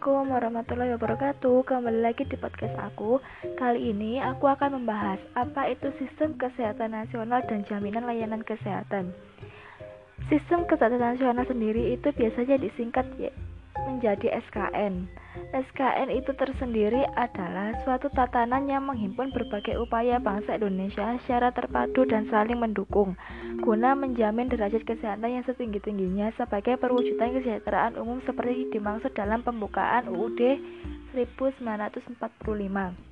Assalamualaikum warahmatullahi wabarakatuh. Kembali lagi di podcast aku. Kali ini aku akan membahas Apa itu sistem kesehatan nasional dan jaminan layanan kesehatan. Sistem kesehatan nasional sendiri itu biasanya disingkat ya, menjadi SKN SKN itu tersendiri adalah suatu tatanan yang menghimpun berbagai upaya bangsa Indonesia secara terpadu dan saling mendukung guna menjamin derajat kesehatan yang setinggi-tingginya sebagai perwujudan kesejahteraan umum seperti dimaksud dalam pembukaan UUD 1945.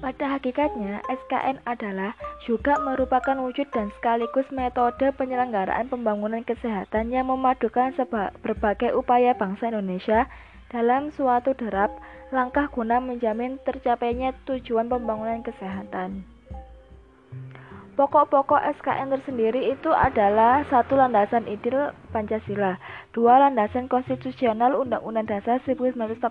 Pada hakikatnya, SKN adalah juga merupakan wujud dan sekaligus metode penyelenggaraan pembangunan kesehatan yang memadukan berbagai upaya bangsa Indonesia dalam suatu derap langkah guna menjamin tercapainya tujuan pembangunan kesehatan. Pokok-pokok SKN tersendiri itu adalah satu landasan ideal Pancasila, dua landasan konstitusional Undang-Undang Dasar 1945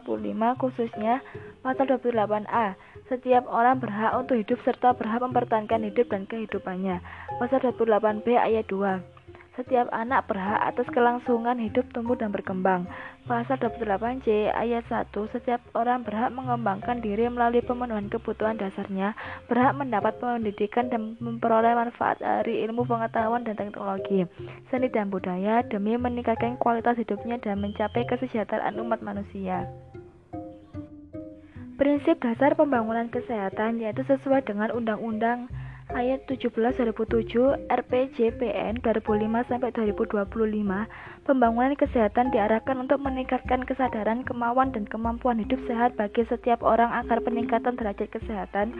khususnya pasal 28A. Setiap orang berhak untuk hidup serta berhak mempertahankan hidup dan kehidupannya. Pasal 28B ayat 2. Setiap anak berhak atas kelangsungan hidup tumbuh dan berkembang. Pasal 28C ayat 1 Setiap orang berhak mengembangkan diri melalui pemenuhan kebutuhan dasarnya, berhak mendapat pendidikan dan memperoleh manfaat dari ilmu pengetahuan dan teknologi, seni dan budaya demi meningkatkan kualitas hidupnya dan mencapai kesejahteraan umat manusia. Prinsip dasar pembangunan kesehatan yaitu sesuai dengan Undang-Undang ayat 17 2007 RPJPN 2005 sampai 2025 pembangunan kesehatan diarahkan untuk meningkatkan kesadaran, kemauan dan kemampuan hidup sehat bagi setiap orang agar peningkatan derajat kesehatan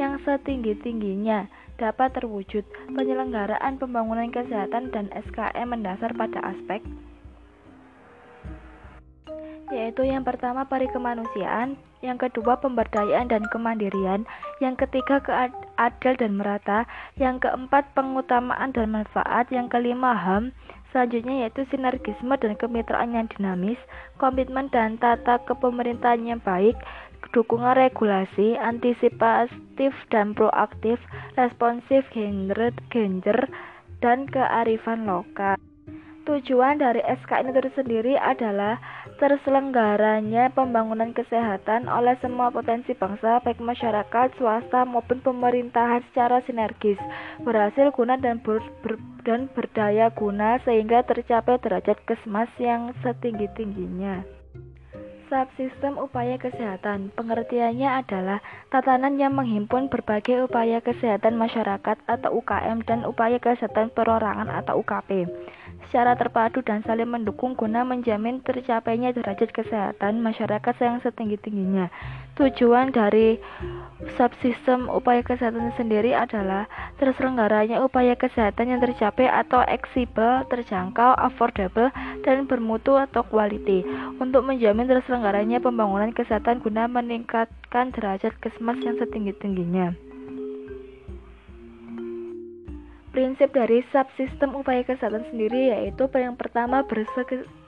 yang setinggi-tingginya dapat terwujud. Penyelenggaraan pembangunan kesehatan dan SKM mendasar pada aspek yaitu yang pertama pari kemanusiaan, yang kedua pemberdayaan dan kemandirian, yang ketiga keadil dan merata, yang keempat pengutamaan dan manfaat, yang kelima HAM, selanjutnya yaitu sinergisme dan kemitraan yang dinamis, komitmen dan tata kepemerintahan yang baik, dukungan regulasi, antisipatif dan proaktif, responsif gender, gender dan kearifan lokal. Tujuan dari SKN itu sendiri adalah terselenggaranya pembangunan kesehatan oleh semua potensi bangsa, baik masyarakat, swasta maupun pemerintahan secara sinergis, berhasil guna dan, ber, ber, dan berdaya guna sehingga tercapai derajat kesmas yang setinggi-tingginya. Subsistem upaya kesehatan pengertiannya adalah tatanan yang menghimpun berbagai upaya kesehatan masyarakat atau UKM dan upaya kesehatan perorangan atau UKP secara terpadu dan saling mendukung guna menjamin tercapainya derajat kesehatan masyarakat yang setinggi-tingginya. Tujuan dari subsistem upaya kesehatan sendiri adalah terselenggaranya upaya kesehatan yang tercapai atau aksibel, terjangkau, affordable, dan bermutu atau quality untuk menjamin terselenggaranya pembangunan kesehatan guna meningkatkan derajat kesmas yang setinggi-tingginya. Prinsip dari subsistem upaya kesehatan sendiri yaitu yang pertama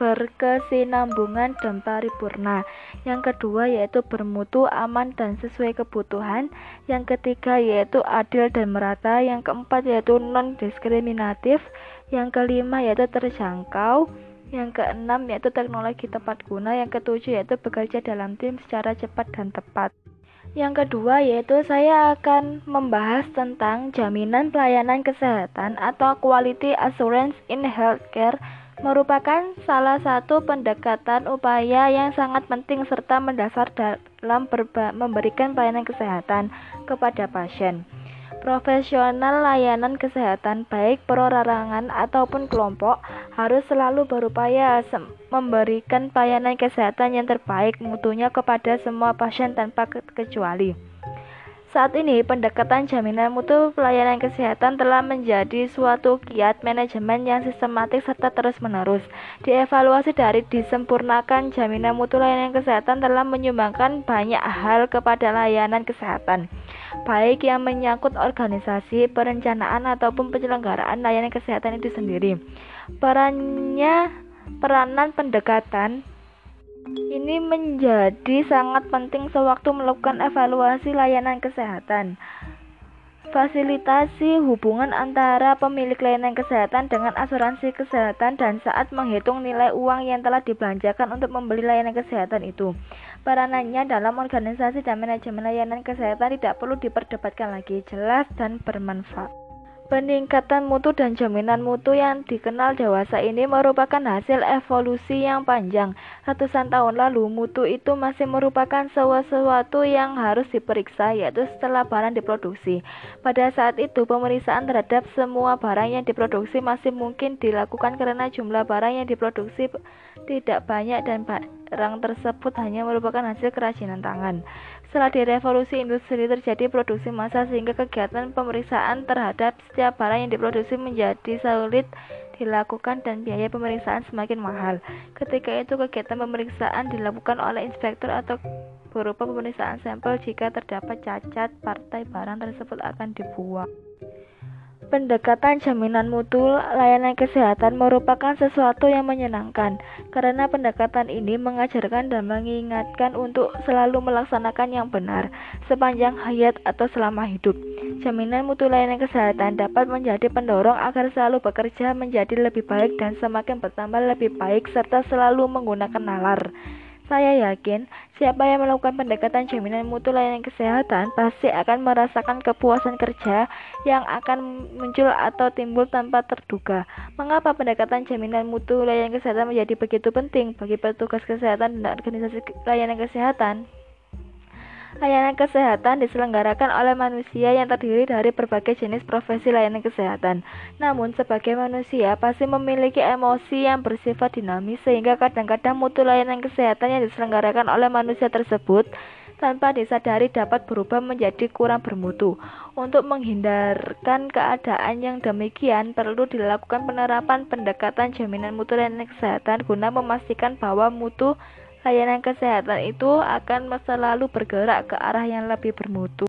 berkesinambungan dan paripurna, yang kedua yaitu bermutu, aman dan sesuai kebutuhan, yang ketiga yaitu adil dan merata, yang keempat yaitu non diskriminatif, yang kelima yaitu terjangkau, yang keenam yaitu teknologi tepat guna, yang ketujuh yaitu bekerja dalam tim secara cepat dan tepat. Yang kedua yaitu saya akan membahas tentang jaminan pelayanan kesehatan atau quality assurance in healthcare merupakan salah satu pendekatan upaya yang sangat penting serta mendasar dalam memberikan pelayanan kesehatan kepada pasien profesional layanan kesehatan baik perorangan ataupun kelompok harus selalu berupaya memberikan pelayanan kesehatan yang terbaik mutunya kepada semua pasien tanpa kecuali. Saat ini, pendekatan jaminan mutu pelayanan kesehatan telah menjadi suatu kiat manajemen yang sistematis serta terus-menerus. Dievaluasi dari disempurnakan jaminan mutu layanan kesehatan telah menyumbangkan banyak hal kepada layanan kesehatan, baik yang menyangkut organisasi, perencanaan, ataupun penyelenggaraan layanan kesehatan itu sendiri. Perannya peranan pendekatan ini menjadi sangat penting sewaktu melakukan evaluasi layanan kesehatan. fasilitasi hubungan antara pemilik layanan kesehatan dengan asuransi kesehatan dan saat menghitung nilai uang yang telah dibelanjakan untuk membeli layanan kesehatan itu. Peranannya dalam organisasi dan manajemen layanan kesehatan tidak perlu diperdebatkan lagi, jelas dan bermanfaat. Peningkatan mutu dan jaminan mutu yang dikenal dewasa ini merupakan hasil evolusi yang panjang. Ratusan tahun lalu, mutu itu masih merupakan sesuatu yang harus diperiksa, yaitu setelah barang diproduksi. Pada saat itu, pemeriksaan terhadap semua barang yang diproduksi masih mungkin dilakukan karena jumlah barang yang diproduksi tidak banyak dan barang tersebut hanya merupakan hasil kerajinan tangan. Setelah di revolusi industri terjadi produksi massa sehingga kegiatan pemeriksaan terhadap setiap barang yang diproduksi menjadi sulit dilakukan dan biaya pemeriksaan semakin mahal. Ketika itu kegiatan pemeriksaan dilakukan oleh inspektur atau berupa pemeriksaan sampel jika terdapat cacat partai barang tersebut akan dibuang. Pendekatan jaminan mutu layanan kesehatan merupakan sesuatu yang menyenangkan karena pendekatan ini mengajarkan dan mengingatkan untuk selalu melaksanakan yang benar sepanjang hayat atau selama hidup. Jaminan mutu layanan kesehatan dapat menjadi pendorong agar selalu bekerja menjadi lebih baik dan semakin bertambah lebih baik serta selalu menggunakan nalar. Saya yakin siapa yang melakukan pendekatan jaminan mutu layanan kesehatan pasti akan merasakan kepuasan kerja yang akan muncul atau timbul tanpa terduga. Mengapa pendekatan jaminan mutu layanan kesehatan menjadi begitu penting bagi petugas kesehatan dan organisasi layanan kesehatan? Layanan kesehatan diselenggarakan oleh manusia yang terdiri dari berbagai jenis profesi layanan kesehatan. Namun, sebagai manusia pasti memiliki emosi yang bersifat dinamis sehingga kadang-kadang mutu layanan kesehatan yang diselenggarakan oleh manusia tersebut tanpa disadari dapat berubah menjadi kurang bermutu. Untuk menghindarkan keadaan yang demikian, perlu dilakukan penerapan pendekatan jaminan mutu layanan kesehatan guna memastikan bahwa mutu layanan kesehatan itu akan selalu bergerak ke arah yang lebih bermutu.